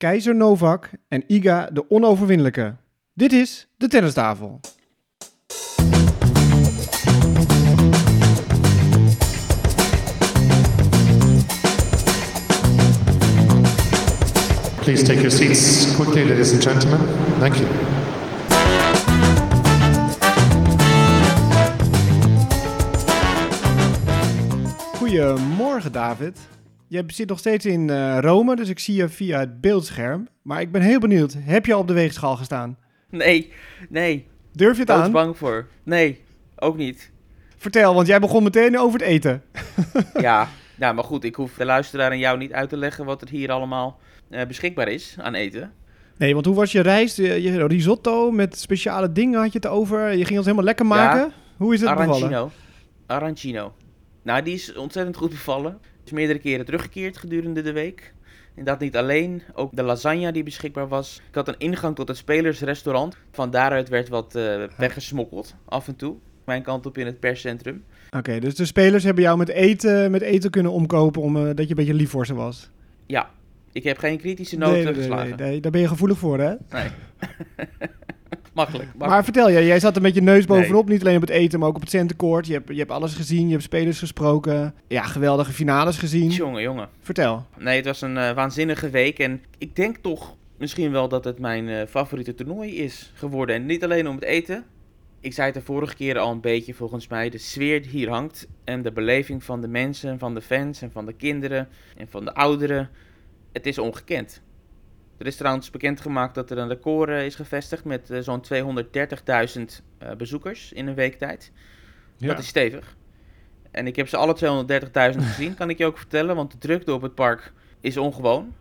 Keizer Novak en Iga de onoverwinnelijke. Dit is de tennistafel. Please take your seats quickly, ladies and gentlemen. Thank you. Goedemorgen David. Je zit nog steeds in eh, Rome, dus ik zie je via het beeldscherm. Maar ik ben heel benieuwd, heb je op de weegschaal gestaan? Nee, nee. Durf je het aan? bang voor. Nee, ook niet. Vertel, want jij begon meteen over het eten. ja, nou, maar goed, ik hoef de luisteraar en jou niet uit te leggen wat er hier allemaal eh, beschikbaar is aan eten. Nee, want hoe was je reis? Je, je risotto met speciale dingen had je het over. Je ging ons helemaal lekker maken. Hoe is het bevallen? Arancino. Arancino. Nou, die is ontzettend goed bevallen. Is meerdere keren teruggekeerd gedurende de week. En dat niet alleen, ook de lasagne die beschikbaar was. Ik had een ingang tot het spelersrestaurant. Van daaruit werd wat eh, weggesmokkeld, af en toe. Mijn kant op in het perscentrum. Oké, dus de spelers hebben jou met eten, met eten kunnen omkopen om, eh, dat je een beetje lief voor ze was. Ja, ik heb geen kritische noten nee, nee, nee, geslagen. nee, nee, daar ben je gevoelig voor, hè? Nee. makkelijk, makkelijk. Maar vertel je, jij zat er met je neus bovenop, niet alleen op het eten, maar ook op het centenkoord. Je hebt, je hebt alles gezien, je hebt spelers gesproken. Ja, geweldige finales gezien. Jongen, jongen. Vertel. Nee, het was een eh, waanzinnige week. En ik denk toch misschien wel dat het mijn eh, favoriete toernooi is geworden. En niet alleen om het eten. Ik zei het de vorige keer al een beetje, volgens mij. De sfeer die hier hangt. En de beleving van de mensen, van de fans en van de kinderen en van de ouderen. Het is ongekend. Er is trouwens bekendgemaakt dat er een record eh, is gevestigd met eh, zo'n 230.000 eh, bezoekers in een week tijd. Dat is stevig. En ik heb ze alle 230.000 gezien, kan ik je ook vertellen. Want de drukte op het park is ongewoon.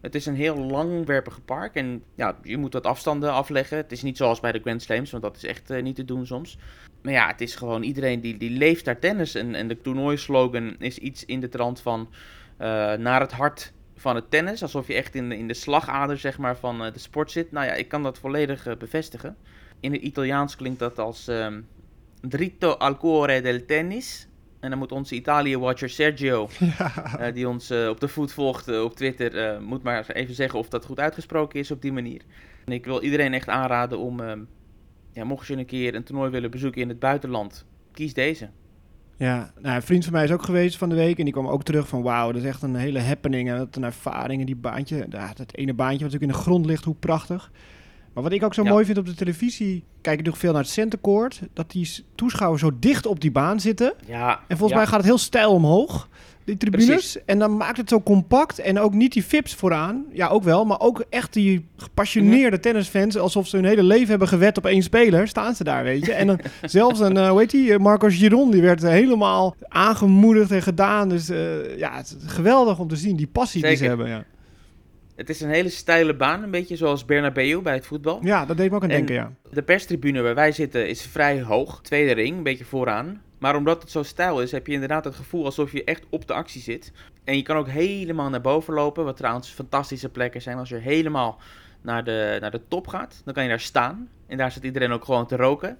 Het is een heel langwerpig park. En ja, je moet wat afstanden afleggen. Het is niet zoals bij de Grand Slams, want dat is echt niet te doen soms. Maar ja, het is gewoon iedereen die, die leeft daar tennis. En, en de toernooislogan is iets in de trant van naar het hart van het tennis. Alsof je echt in de, in de slagader zeg maar, van eh, de sport zit. Nou ja, ik kan dat volledig eh, bevestigen. In het Italiaans klinkt dat als ehm, dritto al cuore del tennis. En dan moet onze Italië-watcher Sergio, eh, die ons op de voet volgt op Twitter, moet maar even zeggen of dat goed uitgesproken is op die manier. En ik wil iedereen echt aanraden om, ehm, ja, mocht je een keer een toernooi willen bezoeken in het buitenland, kies deze. Ja, nou, een vriend van mij is ook geweest van de week en die kwam ook terug van wauw, dat is echt een hele happening en wat een ervaring en die baantje, dat ene baantje wat natuurlijk in de grond ligt, hoe prachtig. Maar wat ik ook zo Ja. mooi vind op de televisie, kijk ik nog veel naar het centercourt, dat die toeschouwers zo dicht op die baan zitten. Ja, En volgens ja, mij gaat het heel stijl omhoog, die tribunes. Precies. En dan maakt het zo compact en ook niet die fips vooraan. Ja, ook wel, maar ook echt die gepassioneerde Mhm. tennisfans, alsof ze hun hele leven hebben gewet op één speler, staan ze daar, weet je. En dan zelfs een, eh, hoe heet die, eh, Marcos Giron, die werd eh, helemaal aangemoedigd en gedaan. Dus ja, het is geweldig om te zien, die passie die ze hebben. Ja. Het is een hele steile baan, een beetje zoals Bernabeu bij het voetbal. ja, dat deed me ook aan En- denken, ja. De perstribune waar wij zitten is vrij hoog, tweede ring, een beetje vooraan. Maar omdat het zo stijl is, heb je inderdaad het gevoel alsof je echt op de actie zit. En je kan ook helemaal naar boven lopen, wat trouwens fantastische plekken zijn. Als je helemaal naar de, naar de top gaat, dan kan je daar staan. En daar zit iedereen ook gewoon te roken.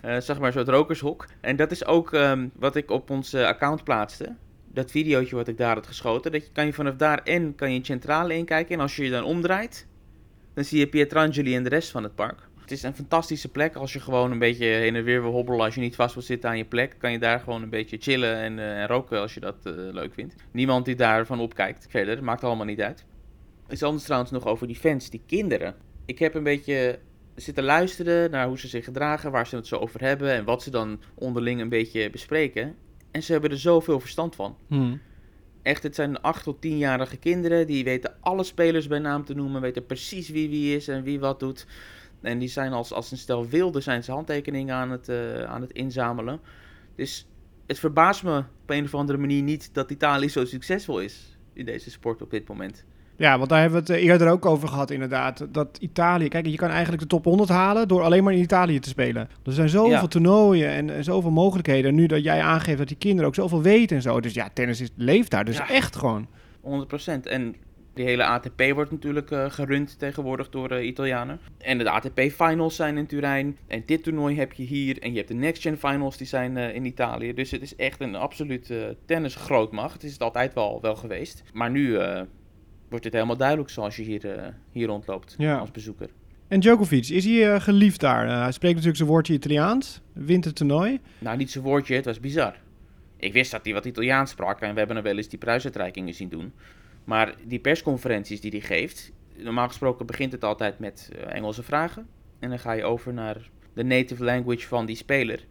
Eh, zeg maar een soort rokershok. En dat is ook ehm, wat ik op ons eh, account plaatste. Dat videootje wat ik daar had geschoten. Dat je, kan je vanaf daar en kan je in centrale inkijken. En als je je dan omdraait, dan zie je Pietrangeli en de rest van het park. Het is een fantastische plek als je gewoon een beetje heen en weer wil hobbelen. Als je niet vast wil zitten aan je plek, kan je daar gewoon een beetje chillen en, eh, en roken als je dat eh, leuk vindt. Niemand die daarvan opkijkt. Verder, maakt allemaal niet uit. Iets anders trouwens nog over die fans, die kinderen. Ik heb een beetje zitten luisteren naar hoe ze zich gedragen, waar ze het zo over hebben en wat ze dan onderling een beetje bespreken. En ze hebben er zoveel verstand van. Echt, het zijn 8 tot 10-jarige kinderen. Die weten alle spelers bij naam te noemen. Weten precies wie wie is en wie wat doet. En die zijn als, als een stel wilden zijn ze handtekeningen aan het, eh, aan het inzamelen. Dus het verbaast me op een of andere manier niet dat Italië zo succesvol is in deze sport op dit moment. Ja, want daar hebben we het eh, eerder ook over gehad, inderdaad. Dat Italië, kijk, je kan eigenlijk de top 100 halen door alleen maar in Italië te spelen. Er zijn zoveel Ja. toernooien en, en zoveel mogelijkheden. En nu dat jij aangeeft dat die kinderen ook zoveel weten en zo. Dus ja, tennis is, leeft daar dus Ja. echt gewoon. 100%. En die hele ATP wordt natuurlijk eh, gerund tegenwoordig door de Italianen. En de ATP-finals zijn in Turijn. En dit toernooi heb je hier. En je hebt de Next Gen Finals, die zijn eh, in Italië. Dus het is echt een absoluut eh tennisgrootmacht. Het is het altijd wel, wel geweest. Maar nu, eh, wordt het helemaal duidelijk zoals je hier, eh, hier rondloopt Ja. als bezoeker. En Djokovic, is hij eh, geliefd daar? Eh, hij spreekt natuurlijk zijn woordje Italiaans, wint het toernooi. Nou, niet zijn woordje, het was bizar. Ik wist dat hij wat Italiaans sprak en we hebben hem wel eens die prijsuitreikingen zien doen. Maar die persconferenties die hij geeft, normaal gesproken begint het altijd met Engelse vragen. En dan ga je over naar de native language van die speler.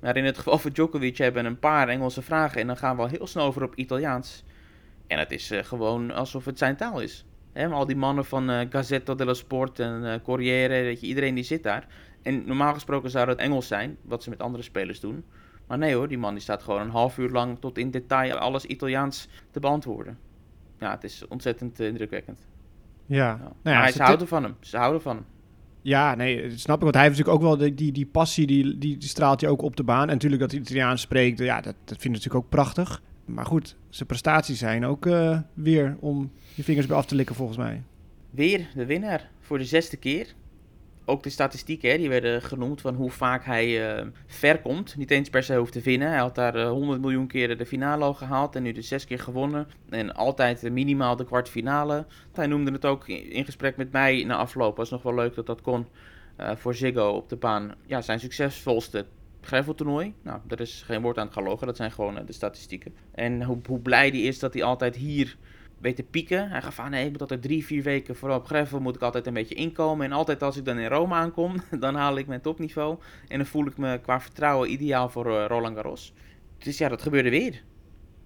Maar in het geval van Djokovic hebben we een paar Engelse vragen en dan gaan we al heel snel over op Italiaans. En het is eh, gewoon alsof het zijn taal is. Maar al die mannen van eh Gazzetta dello Sport en eh Corriere, weet je, iedereen die zit daar. En normaal gesproken zou het Engels zijn, wat ze met andere spelers doen. Maar nee hoor, die man die staat gewoon een half uur lang tot in detail alles Italiaans te beantwoorden. Ja, het is ontzettend indrukwekkend. Ja, Ja. Nou maar ja, hij- ze ze houden van hem. Ze houden van hem. Ja, nee, dat snap ik. Want hij heeft natuurlijk ook wel die, die, die passie, die, die, die straalt hij ook op de baan. En natuurlijk dat hij Italiaans spreekt, ja, dat, dat vind ik natuurlijk ook prachtig. Maar goed, zijn prestaties zijn ook eh, weer om je vingers bij af te likken volgens mij. Weer de winnaar voor de zesde keer. Ook de statistieken hè, die werden genoemd van hoe vaak hij eh, ver komt. Niet eens per se hoeft te winnen. Hij had daar eh, 100 miljoen keren de finale al gehaald en nu de zes keer gewonnen. En altijd eh, minimaal de kwartfinale. Hij noemde het ook in gesprek met mij na afloop. Was nog wel leuk dat dat kon eh, voor Ziggo op de baan. Ja, zijn succesvolste graveltoernooi. Nou, daar is geen woord aan het gelogen. Dat zijn gewoon eh, de statistieken. En hoe, hoe blij hij is dat hij altijd hier weet te pieken. Hij gaf aan, nee, ik moet altijd drie, vier weken vooral op gravel moet ik altijd een beetje inkomen. En altijd als ik dan in Rome aankom, dan haal ik mijn topniveau. En dan voel ik me qua vertrouwen ideaal voor eh, Roland Garros. Dus ja, dat gebeurde weer.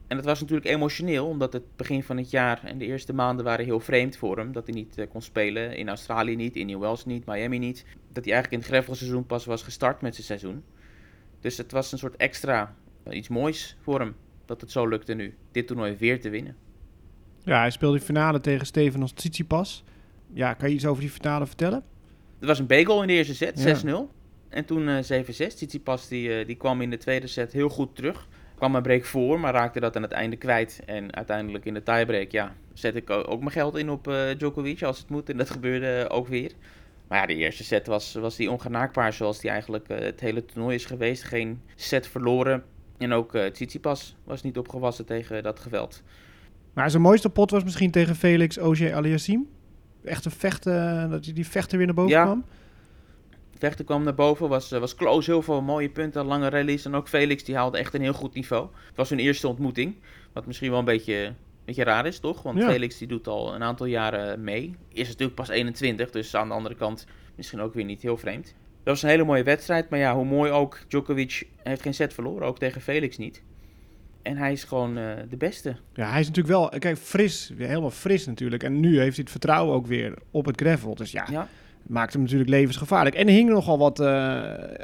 En dat was natuurlijk emotioneel, omdat het begin van het jaar en de eerste maanden waren heel vreemd voor hem. Dat hij niet eh, kon spelen, in Australië niet, in New Wales niet, Miami niet. Dat hij eigenlijk in het gravelseizoen pas was gestart met zijn seizoen. Dus het was een soort extra, eh, iets moois voor hem, dat het zo lukte nu, dit toernooi weer te winnen. Ja, hij speelde de finale tegen Stefanos Tsitsipas. Ja, kan je iets over die finale vertellen? Het was een bagel in de eerste set, Ja. 6-0. En toen eh 7-6. Tsitsipas die, eh, die kwam in de tweede set heel goed terug. Kwam een break voor, maar raakte dat aan het einde kwijt. En uiteindelijk in de tiebreak, ja, zet ik ook mijn geld in op eh, Djokovic als het moet. En dat gebeurde ook weer. Maar ja, de eerste set was, was die ongenaakbaar zoals die eigenlijk eh, het hele toernooi is geweest. Geen set verloren. En ook eh Tsitsipas was niet opgewassen tegen dat geweld. Maar zijn mooiste pot was misschien tegen Felix Auger Aliassime. Echt een vechten, dat hij die vechter weer naar boven Ja. kwam. Vechten kwam naar boven, was, eh, was close, heel veel mooie punten, lange rallies. En ook Felix die haalde echt een heel goed niveau. Het was hun eerste ontmoeting, wat misschien wel een beetje, beetje raar is, toch? Want Ja. Felix die doet al een aantal jaren mee. Is natuurlijk pas 21, dus aan de andere kant misschien ook weer niet heel vreemd. Dat was een hele mooie wedstrijd, maar ja, hoe mooi ook, Djokovic heeft geen set verloren, ook tegen Felix niet. En hij is gewoon eh, de beste. Ja, hij is natuurlijk wel, kijk, fris, helemaal fris natuurlijk. En nu heeft hij het vertrouwen ook weer op het gravel. Dus ja, Ja. maakt hem natuurlijk levensgevaarlijk. En er hing nogal wat eh,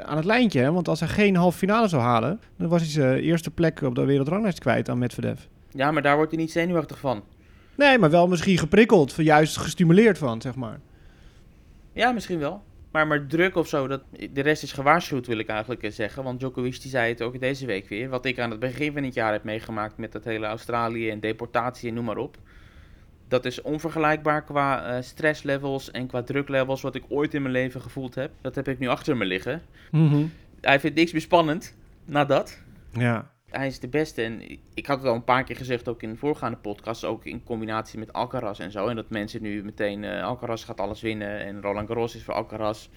aan het lijntje, hè? want als hij geen halve finale zou halen, dan was hij zijn eerste plek op de wereldranglijst kwijt aan Medvedev. Ja, maar daar wordt hij niet zenuwachtig van. Nee, maar wel misschien geprikkeld, juist gestimuleerd van, zeg maar. Ja, misschien wel. Maar, maar druk of zo, dat, de rest is gewaarschuwd, wil ik eigenlijk eh, zeggen. Want Djokovic die zei het ook deze week weer. Wat ik aan het begin van het jaar heb meegemaakt met dat hele Australië en deportatie en noem maar op. Dat is onvergelijkbaar qua eh, stresslevels en qua druklevels wat ik ooit in mijn leven gevoeld heb. Dat heb ik nu achter me liggen. Hij vindt niks meer spannend na dat. Ja. Hij is de beste en ik had het al een paar keer gezegd, ook in de voorgaande podcast, ook in combinatie met Alcaraz en zo. En dat mensen nu meteen, eh, Alcaraz gaat alles winnen en Roland Garros is voor Alcaraz.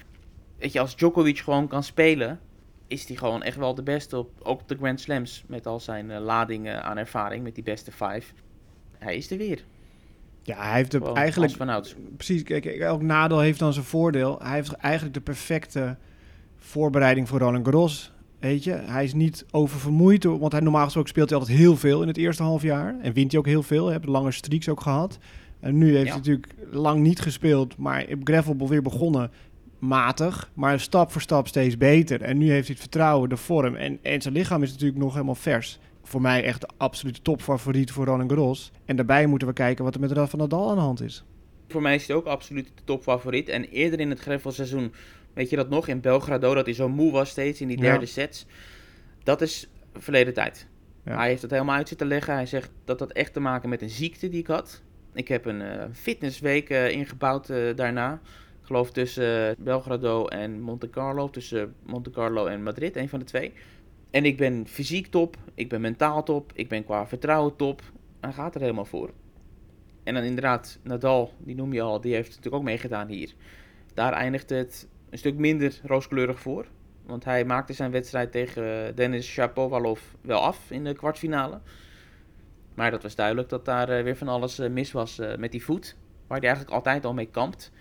Weet je, als Djokovic gewoon kan spelen, is hij gewoon echt wel de beste op, ook op de Grand Slams. Met al zijn eh, ladingen aan ervaring, met die beste vijf. Hij is er weer. Ja, hij heeft de, eigenlijk... Precies, kijk, elk nadeel heeft dan zijn voordeel. Hij heeft eigenlijk de perfecte voorbereiding voor Roland Garros. Weet je, hij is niet oververmoeid, want hij normaal gesproken speelt hij altijd heel veel in het eerste half jaar. En wint hij ook heel veel, hij heeft lange streaks ook gehad. En nu heeft Ja. hij natuurlijk lang niet gespeeld, maar op gravel weer begonnen matig, maar stap voor stap steeds beter. En nu heeft hij het vertrouwen, de vorm en, en zijn lichaam is natuurlijk nog helemaal vers. Voor mij echt de absolute topfavoriet voor Roland Garros. En daarbij moeten we kijken wat er met Rafa Nadal aan de hand is. Voor mij is hij ook absoluut de topfavoriet. En eerder in het gravelseizoen, weet je dat nog, in Belgrado, dat hij zo moe was steeds in die Ja. derde sets. Dat is verleden tijd. Ja. Hij heeft het helemaal uit zitten leggen. Hij zegt dat dat echt te maken met een ziekte die ik had. Ik heb een eh, fitnessweek eh, ingebouwd eh, daarna. Ik geloof tussen Belgrado en Monte Carlo. Tussen Monte Carlo en Madrid, een van de twee. En ik ben fysiek top. Ik ben mentaal top. Ik ben qua vertrouwen top. Hij gaat er helemaal voor. En dan inderdaad, Nadal, die noem je al, die heeft natuurlijk ook meegedaan hier. Daar eindigde het een stuk minder rooskleurig voor. Want hij maakte zijn wedstrijd tegen Dennis Shapovalov wel af in de kwartfinale. Maar dat was duidelijk dat daar eh, weer van alles eh, mis was eh, met die voet. Waar hij eigenlijk altijd al mee kampt.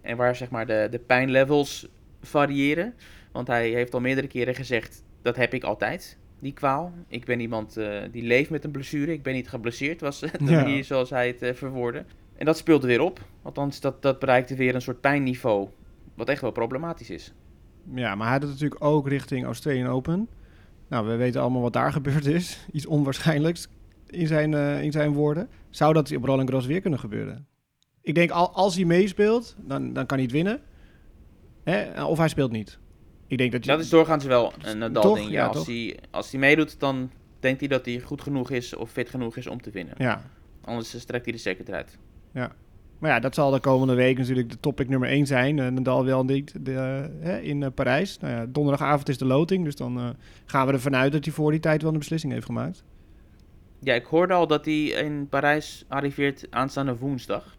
En waar zeg maar de, de pijnlevels variëren. Want hij heeft al meerdere keren gezegd, dat heb ik altijd, die kwaal. Ik ben iemand die leeft met een blessure. Ik ben niet geblesseerd, was de Ja. manier zoals hij het uh, verwoordde. En dat speelde weer op. Althans, dat, dat bereikte weer een soort pijnniveau. Wat echt wel problematisch is. Ja, maar hij had het natuurlijk ook richting Australian Open. Nou, we weten allemaal wat daar gebeurd is. Iets onwaarschijnlijks in zijn, eh, in zijn woorden. Zou dat op Roland Garros weer kunnen gebeuren? Ik denk, al, als hij meespeelt, dan, dan kan hij het winnen. Hè? Of hij speelt niet. Ik denk dat, je, Dat is doorgaans wel een Nadal ding. Ja, Ja, als, hij, als hij meedoet, dan denkt hij dat hij goed genoeg is of fit genoeg is om te winnen. Ja. Anders strekt hij de zeker eruit. Maar ja, dat zal de komende week natuurlijk de topic nummer 1 zijn. Eh, Nadal wel niet de, eh, in eh, Parijs. Nou ja, donderdagavond is de loting. Dus dan gaan we ervan uit dat hij voor die tijd wel een beslissing heeft gemaakt. Ja, ik hoorde al dat hij in Parijs arriveert aanstaande woensdag.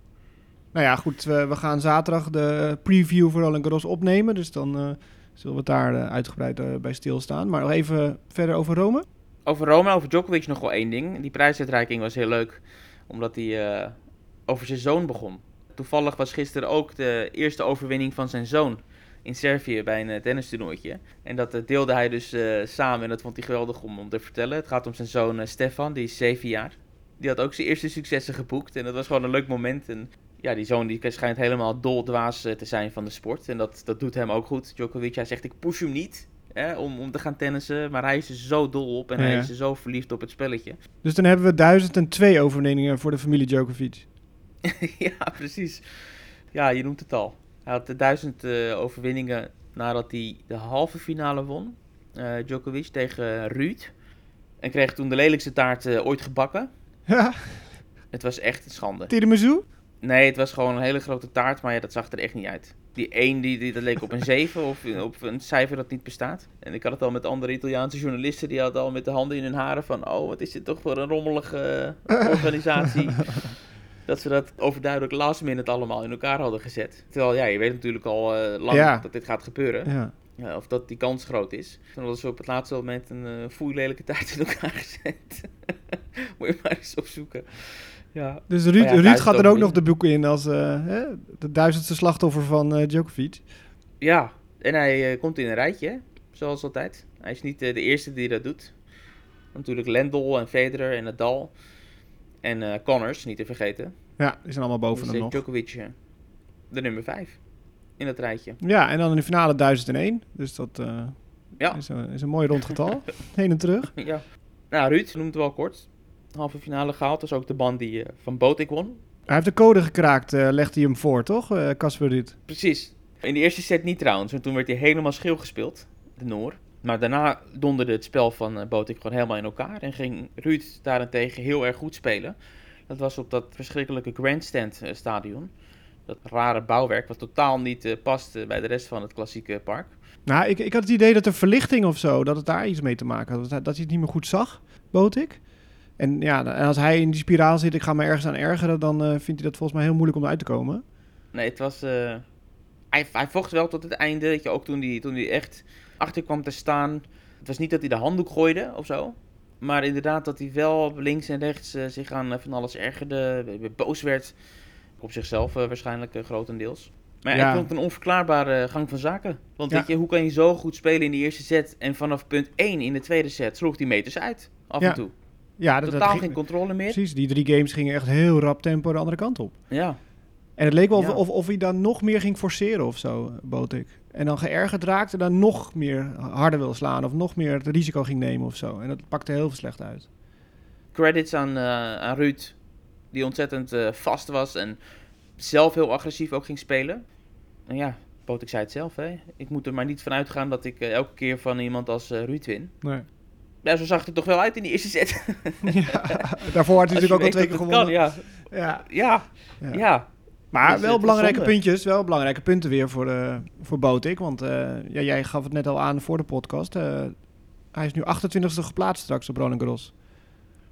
Nou ja, goed. We, we gaan zaterdag de preview voor Roland Garros opnemen. Dus dan zullen we het daar uitgebreid bij stilstaan. Maar nog even verder over Rome. Over Roma, over Djokovic nog wel één ding. Die prijsuitreiking was heel leuk, omdat hij over zijn zoon begon. Toevallig was gisteren ook de eerste overwinning van zijn zoon in Servië bij een uh, tennistoernooitje. En dat eh, deelde hij dus eh, samen en dat vond hij geweldig om, om te vertellen. Het gaat om zijn zoon eh, Stefan, die is zeven jaar. Die had ook zijn eerste successen geboekt en dat was gewoon een leuk moment. En ja, die zoon die schijnt helemaal doldwaas eh, te zijn van de sport. En dat, dat doet hem ook goed. Djokovic, hij zegt ik push hem niet hè, om, om te gaan tennissen. Maar hij is er zo dol op en Ja. hij is er zo verliefd op het spelletje. Dus dan hebben we 1002 overwinningen voor de familie Djokovic. ja, precies. Ja, je noemt het al. Hij had de duizend eh, overwinningen nadat hij de halve finale won. eh, Djokovic tegen Ruud. En kreeg toen de lelijkste taart eh, ooit gebakken. Ja, Het was echt een schande. tiramisu? Nee, het was gewoon een hele grote taart, maar ja, dat zag er echt niet uit. Die 1, die, die, dat leek op een 7 of op een cijfer dat niet bestaat. En ik had het al met andere Italiaanse journalisten, die hadden al met de handen in hun haren van... Oh, wat is dit toch voor een rommelige eh, organisatie. Dat ze dat overduidelijk last minute allemaal in elkaar hadden gezet. Terwijl, ja, je weet natuurlijk al eh, lang Ja. dat dit gaat gebeuren. Ja. Ja, of dat die kans groot is. Toen hadden ze op het laatste moment een uh, foeilelijke taart in elkaar gezet. Moet je maar eens opzoeken. Ja. Dus Ruud, ja, Ruud gaat er ook nog de boeken in als eh, hè, de duizendste slachtoffer van eh, Djokovic. Ja, en hij komt in een rijtje, hè, zoals altijd. Hij is niet de eerste die dat doet. Natuurlijk Lendl en Federer en Nadal. En eh Connors, niet te vergeten. Ja, die zijn allemaal boven Dus, hem eh, nog. Djokovic eh, de nummer 5 in dat rijtje. Ja, en dan in de finale 1001. Dus dat Ja. is, een, is een mooi rond getal. Heen en terug. ja. Nou, Ruud noemt het wel kort. Halve finale gehaald. Dat is ook de band die eh, van Botik won. Hij heeft de code gekraakt, eh legde hij hem voor, toch? Casper Ruud. Precies. In de eerste set niet trouwens, want toen werd hij helemaal schil gespeeld, de Noor. Maar daarna donderde het spel van eh, Botik gewoon helemaal in elkaar en ging Ruud daarentegen heel erg goed spelen. Dat was op dat verschrikkelijke Grandstand eh, stadion. Dat rare bouwwerk wat totaal niet eh, past bij de rest van het klassieke park. Nou, ik, ik had het idee dat de verlichting of zo, dat het daar iets mee te maken had. Dat, hij- dat hij het niet meer goed zag, bood ik. En ja, en als hij in die spiraal zit, ik ga me ergens aan ergeren, dan vindt hij dat volgens mij heel moeilijk om eruit te komen. Nee, het was... hij, hij vocht wel tot het einde, weet je, ook toen hij, toen hij echt achter kwam te staan. Het was niet dat hij de handdoek gooide of zo. Maar inderdaad dat hij wel links en rechts eh, zich aan eh, van alles ergerde, weer boos werd. Op zichzelf eh, waarschijnlijk eh, grotendeels. Maar ja, ik vond het een onverklaarbare gang van zaken. Want Ja. weet je, hoe kan je zo goed spelen in de eerste set... en vanaf punt 1 in de tweede set sloeg hij meters uit, af Ja, en toe. Ja, dat, dat Totaal ging- geen controle meer. Precies, die drie games gingen echt heel rap tempo de andere kant op. Ja, En het leek wel of, Ja. of, of hij dan nog meer ging forceren of zo, bood ik. En dan geërgerd raakte, dan nog meer harder wil slaan of nog meer het risico ging nemen of zo. En dat pakte heel veel slecht uit. credits aan, eh, aan Ruud, die ontzettend eh, vast was en zelf heel agressief ook ging spelen. En ja, Potik zei het zelf, hè. Ik moet er maar niet van uitgaan dat ik eh, elke keer van iemand als Ruud win. Nee. Ja, zo zag het er toch wel uit in die eerste set. ja, daarvoor had hij natuurlijk ook al twee keer gewonnen. Kan, ja. ja. Ja, Ja. ja. Maar Dus wel belangrijke zonde. puntjes, wel belangrijke punten weer voor, eh voor Botik. Want eh, ja, jij gaf het net al aan voor de podcast. eh, hij is nu 28e geplaatst straks op Roland Garros.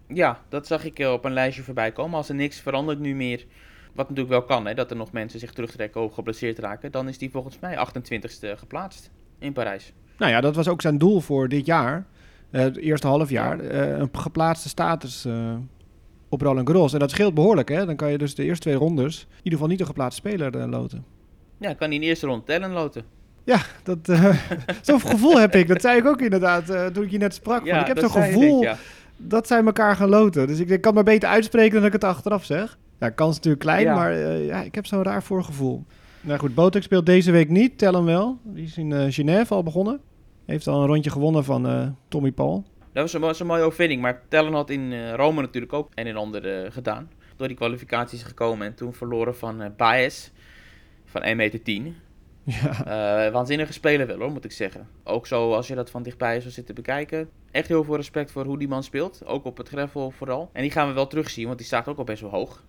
Ja, dat zag ik eh, op een lijstje voorbij komen. Als er niks verandert nu meer, wat natuurlijk wel kan, hè, dat er nog mensen zich terugtrekken of geblesseerd raken, dan is die volgens mij 28ste geplaatst in Parijs. Nou ja, dat was ook zijn doel voor dit jaar. Eh, het eerste half jaar. eh, een geplaatste status eh, op Roland Garros. En dat scheelt behoorlijk, hè? Dan kan je dus de eerste twee rondes in ieder geval niet een geplaatste speler eh, loten. Ja, kan hij in de eerste ronde tellen loten. Dat, eh, Zo'n gevoel heb ik. Dat zei ik ook inderdaad eh, toen ik je net sprak. van, ik heb zo'n gevoel ja. dat zij elkaar gaan loten. Dus ik, ik kan maar beter uitspreken dan dat ik het achteraf zeg. Ja, kans is natuurlijk klein, Ja. maar ja, ik heb zo'n raar voorgevoel. Nou goed, Botek speelt deze week niet. Tel hem wel. Die is in Genève al begonnen. Heeft al een rondje gewonnen van Tommy Paul. Dat was een, was een mooie overwinning, maar Tellen had in eh, Rome natuurlijk ook en ander eh, gedaan. Door die kwalificaties gekomen en toen verloren van eh Baez van 1,10 meter. Ja, Eh, waanzinnige speler wel hoor, moet ik zeggen. Ook zo als je dat van dichtbij zo zit te bekijken. Echt heel veel respect voor hoe die man speelt. Ook op het gravel vooral. En die gaan we wel terugzien, want die staat ook al best wel hoog.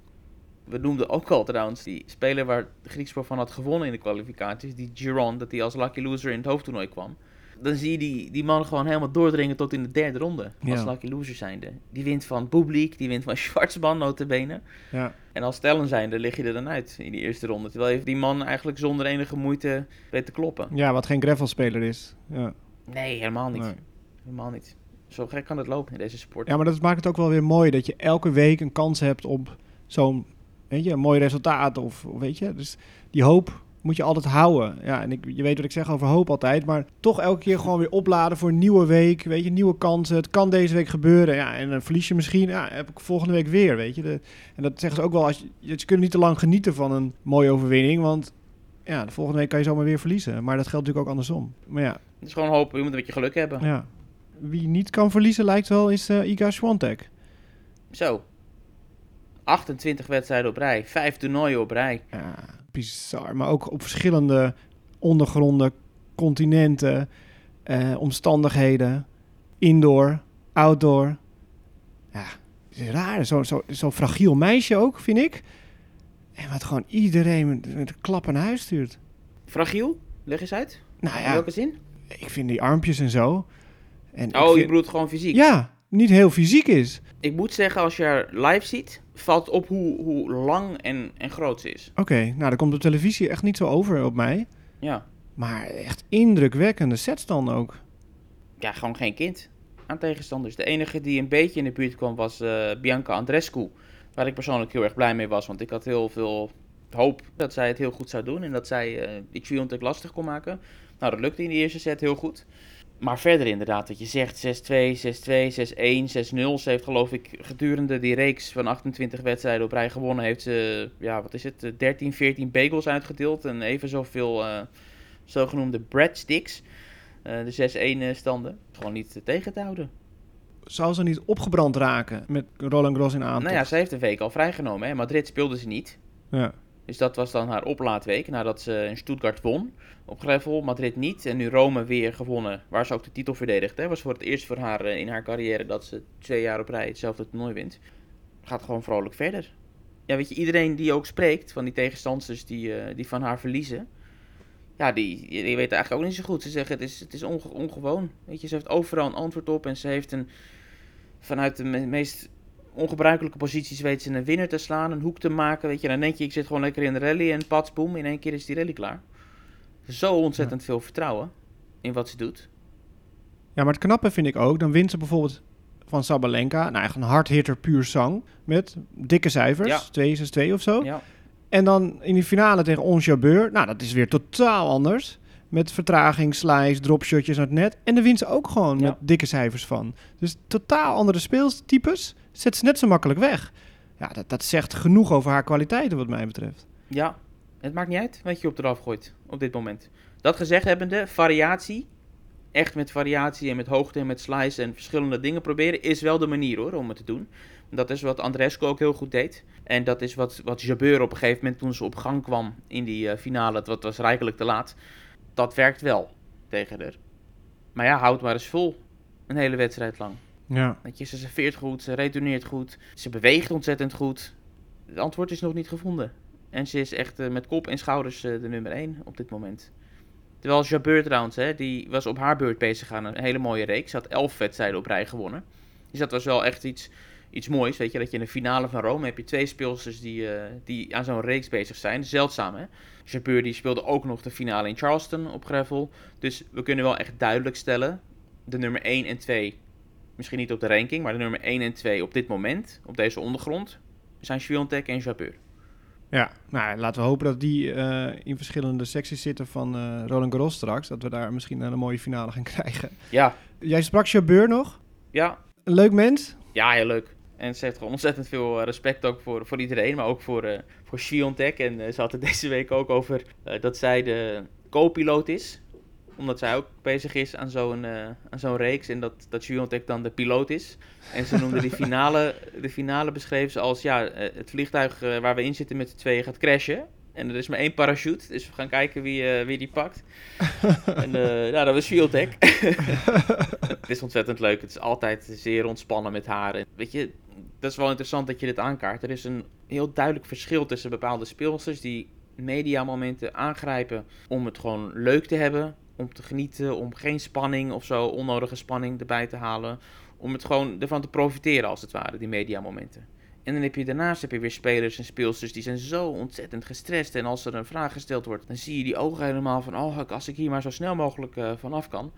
We noemden ook al trouwens die speler waar Griekspoor van had gewonnen in de kwalificaties. Die Giron, dat hij als lucky loser in het hoofdtoernooi kwam. Dan zie je die, die man gewoon helemaal doordringen tot in de derde ronde. Als Ja. lucky loser zijnde. Die wint van Bublik, die wint van Schwarzman notabene. ja. En als Tellen zijnde lig je er dan uit in die eerste ronde. Terwijl je die man eigenlijk zonder enige moeite weet te kloppen. ja wat geen gravelspeler is. Ja. Nee, helemaal niet. Nee. Helemaal niet. Zo gek kan het lopen in deze sport. ja, maar dat maakt het ook wel weer mooi dat je elke week een kans hebt op zo'n weet je, een mooi resultaat. Of of weet je, dus die hoop moet je altijd houden. Ja, en ik, je weet wat ik zeg over hoop altijd, maar toch elke keer gewoon weer opladen voor een nieuwe week. Weet je, nieuwe kansen. Het kan deze week gebeuren. Ja, en dan verlies je misschien. Ja, heb ik volgende week weer. Weet je, de, en dat zeggen ze ook wel. Als je, je kunt niet te lang genieten van een mooie overwinning, want ja, de volgende week kan je zomaar weer verliezen. Maar dat geldt natuurlijk ook andersom. Maar ja, Het is gewoon hopen, je moet een beetje geluk hebben. ja. wie niet kan verliezen lijkt wel is eh Iga Swiatek. Zo. 28 wedstrijden op rij, 5 toernooien op rij. Ja, bizar. Maar ook op verschillende ondergronden, continenten, eh, omstandigheden. Indoor, outdoor. Ja, het is raar. Zo'n zo, zo fragiel meisje ook, vind ik. En wat gewoon iedereen met, met een klap naar huis stuurt. Fragiel? Leg eens uit. Nou In ja, welke zin? ik vind die armpjes en zo. En Oh, je bedoelt gewoon fysiek. Ja, niet heel fysiek is. Ik moet zeggen, als je haar live ziet, valt op hoe, hoe lang en, en groot ze is. Oké, nou, dat komt op televisie echt niet zo over op mij. Ja. Maar echt indrukwekkende sets dan ook. ja, gewoon geen kind aan tegenstanders. De enige die een beetje in de buurt kwam was eh, Bianca Andrescu. Waar ik persoonlijk heel erg blij mee was. Want ik had heel veel hoop dat zij het heel goed zou doen. En dat zij eh die Triontek lastig kon maken. Nou, dat lukte in de eerste set heel goed. Maar verder inderdaad, wat je zegt, 6-2, 6-2, 6-1, 6-0. Ze heeft geloof ik gedurende die reeks van 28 wedstrijden op rij gewonnen... heeft ze, ja, wat is het, eh, 13, 14 bagels uitgedeeld. En even zoveel eh zogenoemde breadsticks. Eh de 6-1 eh, standen. Gewoon niet eh, tegen te houden. Zou ze niet opgebrand raken met Roland Garros in aantocht? Nou ja, ze heeft een week al vrijgenomen. Hè? Madrid speelde ze niet. Ja. Dus dat was dan haar oplaadweek nadat ze in Stuttgart won. Op gravel, Madrid niet. En nu Rome weer gewonnen, waar ze ook de titel verdedigt. Het was voor het eerst voor haar eh, in haar carrière dat ze twee jaar op rij hetzelfde toernooi wint. Gaat gewoon vrolijk verder. Ja, weet je, iedereen die ook spreekt van die tegenstanders die, eh, die van haar verliezen. Ja, die, die weten eigenlijk ook niet zo goed. Ze zeggen het is, het is onge- ongewoon. Weet je, ze heeft overal een antwoord op. En ze heeft een, vanuit de me- meest ongebruikelijke posities weet ze een winner te slaan, een hoek te maken. Weet je, dan denk je, ik zit gewoon lekker in de rally en pats, boem, in één keer is die rally klaar. Zo ontzettend veel vertrouwen in wat ze doet. ja, maar het knappe vind ik ook, dan wint ze bijvoorbeeld van Sabalenka, nou echt een hardhitter puur zang, met dikke cijfers, Ja. 2, 6, 2 of zo. Ja, En dan in die finale tegen Ons Jabeur, nou dat is weer totaal anders. Met vertraging, slice, dropshotjes naar het net. En daar wint ze ook gewoon Ja. met dikke cijfers van. Dus totaal andere speeltypes zet ze net zo makkelijk weg. Ja, dat, dat zegt genoeg over haar kwaliteiten wat mij betreft. ja, het maakt niet uit wat je op eraf gooit op dit moment. Dat gezegd hebbende, variatie, echt met variatie en met hoogte en met slice en verschillende dingen proberen, is wel de manier hoor, om het te doen. Dat is wat Andrescu ook heel goed deed. En dat is wat, wat Jabeur op een gegeven moment toen ze op gang kwam in die eh, finale, dat was rijkelijk te laat. Dat werkt wel tegen haar. Maar ja, houd maar eens vol. Een hele wedstrijd lang. Ja. Weet je, ze serveert goed, ze retourneert goed, ze beweegt ontzettend goed. Het antwoord is nog niet gevonden. En ze is echt eh, met kop en schouders eh, de nummer 1 op dit moment. Terwijl Jabeur trouwens, hè, die was op haar beurt bezig aan een hele mooie reeks. Ze had elf wedstrijden op rij gewonnen. Dus dat was wel echt iets iets moois, weet je. Dat je in de finale van Rome heb je twee speelsters die, eh, die aan zo'n reeks bezig zijn. Zeldzaam, hè. Jabeur die speelde ook nog de finale in Charleston op gravel. Dus we kunnen wel echt duidelijk stellen, de nummer 1 en 2, misschien niet op de ranking, maar de nummer 1 en 2 op dit moment, op deze ondergrond, zijn Sviontek en Jabeur. Ja, nou, laten we hopen dat die eh, in verschillende secties zitten van eh, Roland Garros straks. Dat we daar misschien een mooie finale gaan krijgen. Ja, Jij sprak Jabeur nog. ja, Een leuk mens. ja, heel leuk. En ze heeft gewoon ontzettend veel eh, respect ook voor, voor iedereen, maar ook voor, eh voor Sviontek. En eh, ze had het deze week ook over dat zij de co-piloot is. Omdat zij ook bezig is aan zo'n aan zo'n reeks en dat, dat Sviontek dan de piloot is. En ze noemde die finale, de finale beschreven ze als, ja, het vliegtuig waar we in zitten met z'n tweeën gaat crashen. En er is maar één parachute, dus we gaan kijken wie, wie die pakt. en nou, dat was Sviontek. het is ontzettend leuk. Het is altijd zeer ontspannen met haar. En weet je, dat is wel interessant dat je dit aankaart. Er is een heel duidelijk verschil tussen bepaalde speelsters die mediamomenten aangrijpen om het gewoon leuk te hebben, om te genieten, om geen spanning of zo, onnodige spanning erbij te halen, om het gewoon ervan te profiteren als het ware, die mediamomenten. En dan heb je daarnaast heb je weer spelers en speelsters die zijn zo ontzettend gestrest. En als er een vraag gesteld wordt, dan zie je die ogen helemaal van... Oh, als ik hier maar zo snel mogelijk eh, vanaf kan.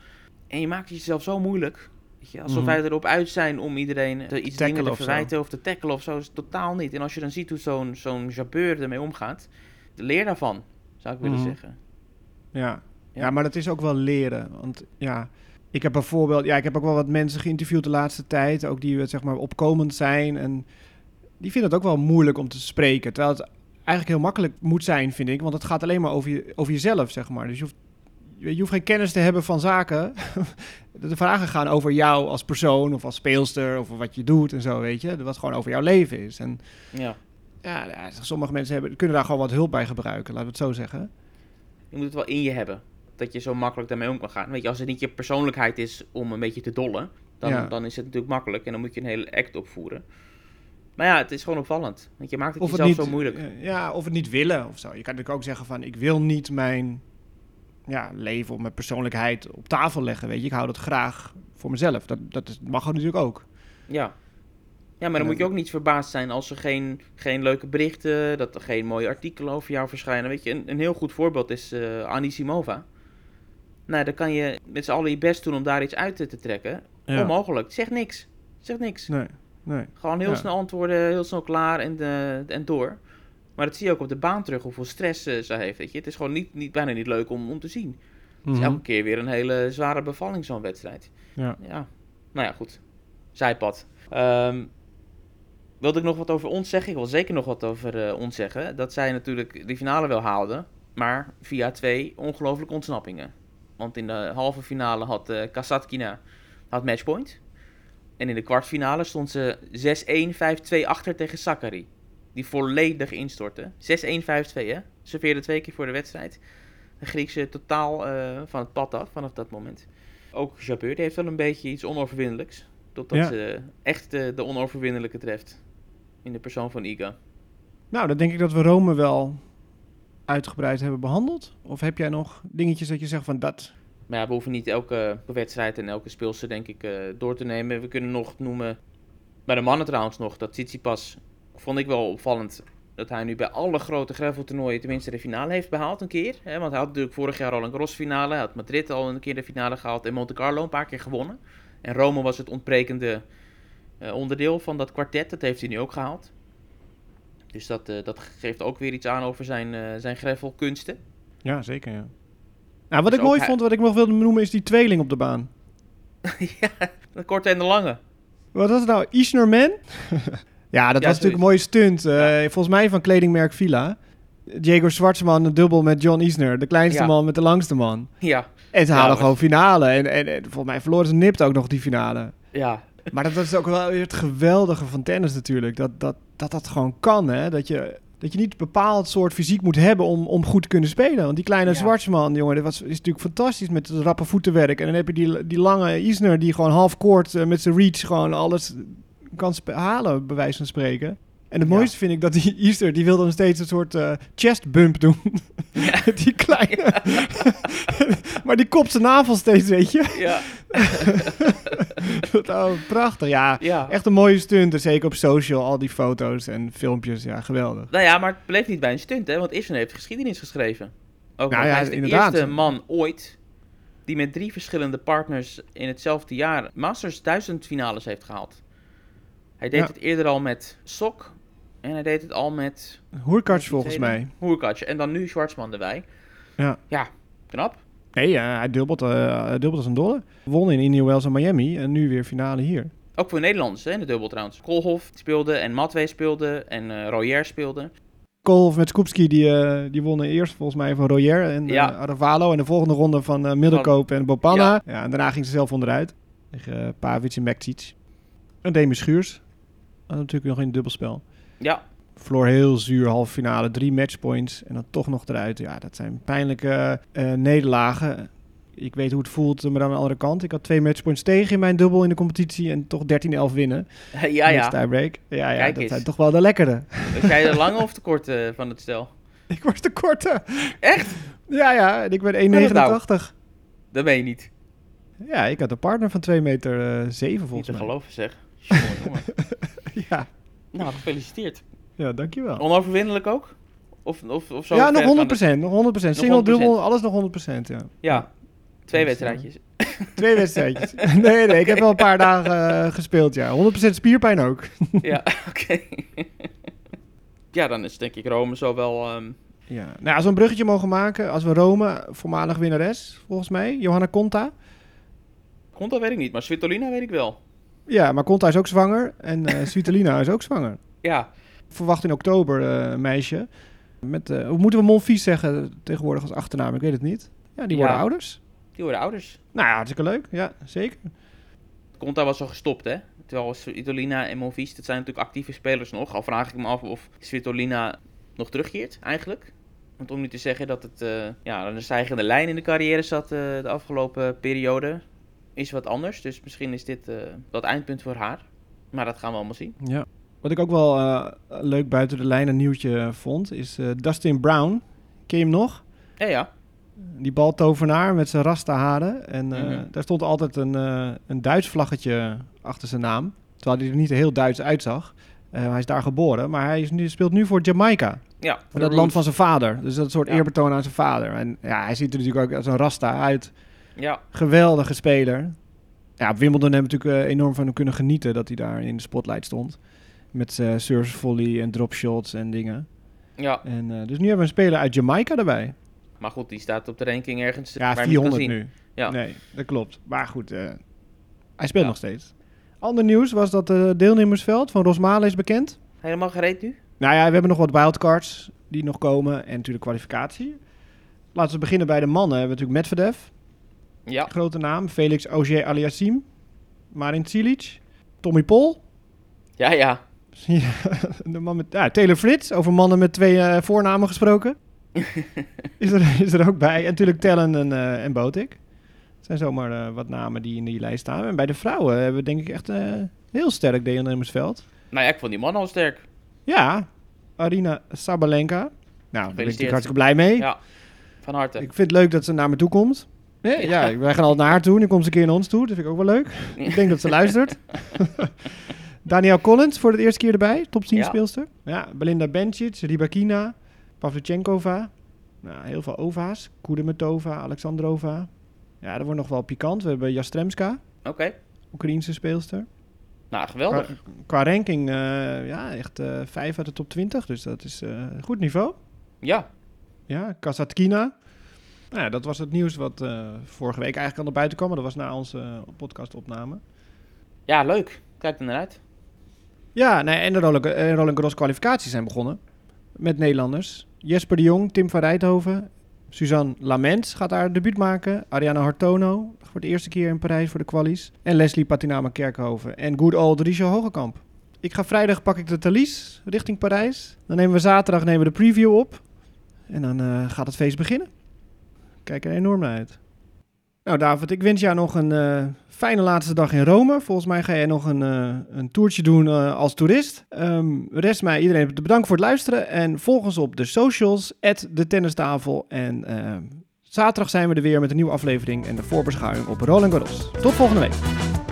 En je maakt het jezelf zo moeilijk. Weet je, alsof Mhm. wij erop uit zijn om iedereen te, iets Tackelen dingen te verwijten of te tackelen of zo. is het totaal niet. En als je dan ziet hoe zo'n zo'n jabeur ermee omgaat, leer daarvan, zou ik willen Mhm. zeggen. Ja. Ja. ja, maar dat is ook wel leren. Want ja, ik heb bijvoorbeeld, ja, ik heb ook wel wat mensen geïnterviewd de laatste tijd, ook die eh, zeg maar opkomend zijn. En die vinden het ook wel moeilijk om te spreken. Terwijl het eigenlijk heel makkelijk moet zijn, vind ik. Want het gaat alleen maar over, je, over jezelf, zeg maar. Dus je hoeft, je hoeft geen kennis te hebben van zaken. De vragen gaan over jou als persoon of als speelster of wat je doet en zo, weet je. Wat gewoon over jouw leven is. En Ja. ja, sommige mensen hebben, kunnen daar gewoon wat hulp bij gebruiken, laten we het zo zeggen. Je moet het wel in je hebben. Dat je zo makkelijk daarmee om kan gaan. Weet je, als het niet je persoonlijkheid is om een beetje te dollen, dan, Ja. dan is het natuurlijk makkelijk en dan moet je een hele act opvoeren. Maar ja, het is gewoon opvallend. Want je maakt het Of het jezelf niet, zo moeilijk. Ja, of het niet willen of zo. Je kan natuurlijk ook zeggen van, ik wil niet mijn ja, leven of mijn persoonlijkheid op tafel leggen, weet je. Ik hou dat graag voor mezelf. Dat, dat is- mag natuurlijk ook. Ja. Ja, maar dan moet je ook niet verbaasd zijn als er geen, geen leuke berichten, dat er geen mooie artikelen over jou verschijnen. Weet je, een, een heel goed voorbeeld is eh Anisimova. Nou, dan kan je met z'n allen je best doen om daar iets uit te, te trekken. Onmogelijk. Zeg niks. Zeg niks. Nee, nee. Gewoon heel Ja. snel antwoorden, heel snel klaar en, eh, en door. Maar dat zie je ook op de baan terug, hoeveel stress eh, ze heeft. Weet je. Het is gewoon niet, niet, bijna niet leuk om, om te zien. Het is Mhm. elke keer weer een hele zware bevalling, zo'n wedstrijd. Ja. Ja, nou ja, goed. Zijpad. Ehm, wilde ik nog wat over ons zeggen? Ik wil zeker nog wat over eh, ons zeggen. Dat zij natuurlijk die finale wel haalden, maar via twee ongelooflijke ontsnappingen. Want in de halve finale had eh Kasatkina had matchpoint. En in de kwartfinale stond ze 6-1, 5-2 achter tegen Sakari. Die volledig instortte. 6-1, 5-2 hè. Serveerde twee keer voor de wedstrijd. De Griekse totaal eh, van het pad af vanaf dat moment. Ook Jabeur, die heeft wel een beetje iets onoverwinnelijks. Totdat Ja. ze echt de, de onoverwinnelijke treft. In de persoon van Iga. Nou, dan denk ik dat we Rome wel uitgebreid hebben behandeld. Of heb jij nog dingetjes dat je zegt van dat... Maar ja, we hoeven niet elke wedstrijd en elke speelster denk ik eh, door te nemen. We kunnen nog noemen, bij de mannen trouwens nog, dat Tsitsipas vond ik wel opvallend. Dat hij nu bij alle grote graveltoernooien tenminste de finale heeft behaald een keer. Hè? Want hij had natuurlijk vorig jaar al een crossfinale. Hij had Madrid al een keer de finale gehaald en Monte Carlo een paar keer gewonnen. En Rome was het ontbrekende eh, onderdeel van dat kwartet. Dat heeft hij nu ook gehaald. Dus dat, eh, dat geeft ook weer iets aan over zijn, eh zijn gravelkunsten. Ja, zeker, ja. Nou, wat Dus ik mooi hij- vond, wat ik nog wilde noemen, is die tweeling op de baan. ja, de korte en de lange. Wat was het nou? Isner Man? ja, dat was natuurlijk een mooie stunt. eh, Volgens mij van kledingmerk Villa. Diego Schwartzman een dubbel met John Isner. De kleinste Ja. man met de langste man. Ja, En ze halen gewoon finale. En, en, en volgens mij verloren ze nipt ook nog die finale. ja, Maar dat, dat is ook wel weer het geweldige van tennis natuurlijk. Dat dat, dat, dat gewoon kan, hè. Dat je, dat je niet een bepaald soort fysiek moet hebben om, om goed te kunnen spelen. Want die kleine Ja. Jongen, dat was, is natuurlijk fantastisch met het rappe voetenwerk. En dan heb je die, die lange Isner die gewoon half court eh, met zijn reach gewoon alles kan halen, bij wijze van spreken. En het Ja. mooiste vind ik dat die Easter, die wilde dan steeds een soort eh, chest bump doen. die kleine. maar die kopt zijn navel steeds, weet je. ja. oh, prachtig. Ja, Ja. echt een mooie stunt. En zeker op social, al die foto's en filmpjes. Ja, geweldig. Nou ja, maar het bleef niet bij een stunt, hè? Want Isner heeft geschiedenis geschreven. Ook Nou ja, hij is de inderdaad. eerste man ooit die met drie verschillende partners in hetzelfde jaar Masters 1000 finales heeft gehaald. Hij deed Ja. het eerder al met Sok en hij deed het al met Hoerkatsch volgens mij. Hoerkatsch en dan nu Schwarzman erbij. Ja. Ja, knap. Nee, ja, hij dubbelt, eh, hij dubbelt als een dolle. Won in Indian Wells en Miami. En nu weer finale hier. Ook voor Nederlanders hè, in de dubbel trouwens. Koolhof speelde en Matwee speelde en eh Royer speelde. Koolhof met Skupski, die, eh, die wonnen eerst volgens mij van Royer en Ja. Aravalo. En de volgende ronde van eh Middelkoop en Bopana. Ja. en daarna ging ze zelf onderuit. Tegen uh, Pavic en Mektic. En Demi Schuurs. Natuurlijk nog in het dubbelspel. Ja, Verloor heel zuur, halve finale, drie matchpoints en dan toch nog eruit. Ja, dat zijn pijnlijke eh, nederlagen. Ik weet hoe het voelt, maar aan de andere kant. Ik had twee matchpoints tegen in mijn dubbel in de competitie en toch 13-11 winnen. ja, ja. tiebreak. Ja, ja Kijk dat eens. zijn toch wel de lekkere. Jij de lange of de korte van het stel? Ik was de korte. Echt? Ja, ja, en ik ben 1,89. nou? Dat ben je niet. Ja, ik had een partner van 2 meter eh 7 Niet volgens te mij. geloven zeg. Jongen, jongen. Ja, Nou, gefeliciteerd. ja, dankjewel. Onoverwinnelijk ook? Of, of, of zo ja, nog gaan 100%. Nog 100%. Single, 100%. dubbel, alles nog 100%. Ja. Ja, twee Dus, eh, wedstrijdjes. Twee wedstrijdjes. nee, nee, ik heb wel een paar dagen eh, gespeeld, ja. 100% spierpijn ook. ja, oké. ja, dan is denk ik Rome zo wel... ehm, Ja. Nou, als we een bruggetje mogen maken, als we Rome, voormalig winnares, volgens mij, Johanna Conta. Conta weet ik niet, maar Svitolina weet ik wel. Ja, maar Conta is ook zwanger en eh Svitolina is ook zwanger. Ja, Verwacht in oktober eh, een meisje. Met, eh, hoe moeten we Monfils zeggen tegenwoordig als achternaam? Ik weet het niet. Ja, die worden Ja. ouders. die worden ouders. Nou ja, hartstikke leuk. Ja, zeker. Conta was al gestopt, hè? Terwijl Svitolina en Monfils, dat zijn natuurlijk actieve spelers nog. Al vraag ik me af of Svitolina nog terugkeert, eigenlijk. Want om nu te zeggen dat het ja, een stijgende lijn in de carrière zat de afgelopen periode, is wat anders. Dus misschien is dit eh dat eindpunt voor haar. Maar dat gaan we allemaal zien. Ja. Wat ik ook wel eh, leuk buiten de lijnen nieuwtje vond, is eh, Dustin Brown. Ken je hem nog? Ja, ja. Die baltovenaar met zijn rasta haren. En eh, Mhm. daar stond altijd een, eh, een Duits vlaggetje achter zijn naam. Terwijl hij er niet heel Duits uitzag. Eh, hij is daar geboren, maar hij is nu, speelt nu voor Jamaica. Ja, Voor dat land van zijn vader. Dus dat een soort Ja. eerbetoon aan zijn vader. En ja, hij ziet er natuurlijk ook als een rasta uit. Ja, Geweldige speler. Ja, op Wimbledon hebben we natuurlijk eh, enorm van hem kunnen genieten dat hij daar in de spotlight stond. Met zijn service volley en dropshots en dingen. ja. En, eh, dus nu hebben we een speler uit Jamaica erbij. Maar goed, die staat op de ranking ergens Ja, waar je hem kan 400 zien. nu. Ja. Nee, dat klopt. Maar goed, eh, hij speelt Ja. nog steeds. Ander nieuws was dat het deelnemersveld van Rosmalen is bekend. Helemaal gereed nu? Nou ja, we hebben nog wat wildcards die nog komen en natuurlijk kwalificatie. Laten we beginnen bij de mannen. We hebben natuurlijk Medvedev, Ja. grote naam. Felix Auger Aliassime, Marin Cilic, Tommy Pol. Ja, ja. Ja, de man met, ja, Taylor Fritz, over mannen met twee eh, voornamen gesproken. is, er, is er ook bij. En natuurlijk Tellen en, eh en Botik. Het zijn zomaar eh, wat namen die in die lijst staan. En bij de vrouwen hebben we denk ik echt een heel sterk deelnemersveld. Nou ja, ik vond die man al sterk. Ja, Arina Sabalenka. Nou, daar ben ik natuurlijk hartstikke blij mee. Ja, van harte. Ik vind het leuk dat ze naar me toe komt. Ja, Ja. ja, wij gaan altijd naar haar toe. Nu komt ze een keer naar ons toe. Dat vind ik ook wel leuk. Ik denk dat ze luistert. Danielle Collins voor de eerste keer erbij. Top 10 Ja. speelster. Ja, Belinda Bencic, Rybakina, Pavlyuchenkova. Nou, heel veel Ova's. Kudermetova, Alexandrova. Ja, dat wordt nog wel pikant. We hebben Jastremska, Oké. Oekraïense speelster. Nou, geweldig. qua ranking, eh, ja, echt eh 5 uit de top 20. Dus dat is een goed niveau. Ja. Ja, Kasatkina. Nou ja, dat was het nieuws wat eh, vorige week eigenlijk al naar buiten kwam. maar Dat was na onze eh, podcastopname. Ja, leuk. Kijk er naar uit. Ja, nee, en de Roland, eh, Roland Garros kwalificaties zijn begonnen. Met Nederlanders. Jesper de Jong, Tim van Rijthoven. Suzanne Lamens gaat haar debuut maken. Ariana Hartono voor de eerste keer in Parijs voor de kwalies. En Leslie Patinama Kerkhoven. En good old Richel Hogekamp. Ik ga vrijdag pak ik de Thalys richting Parijs. Dan nemen we zaterdag nemen we de preview op. En dan gaat het feest beginnen. Kijk er enorm uit. Nou David, ik wens jou nog een eh, fijne laatste dag in Rome. Volgens mij ga jij nog een, eh, een toertje doen eh, als toerist. Ehm rest mij iedereen te bedanken voor het luisteren. En volg ons op de socials, de tennistafel. En eh, zaterdag zijn we er weer met een nieuwe aflevering en de voorbeschouwing op Roland Garros. Tot volgende week.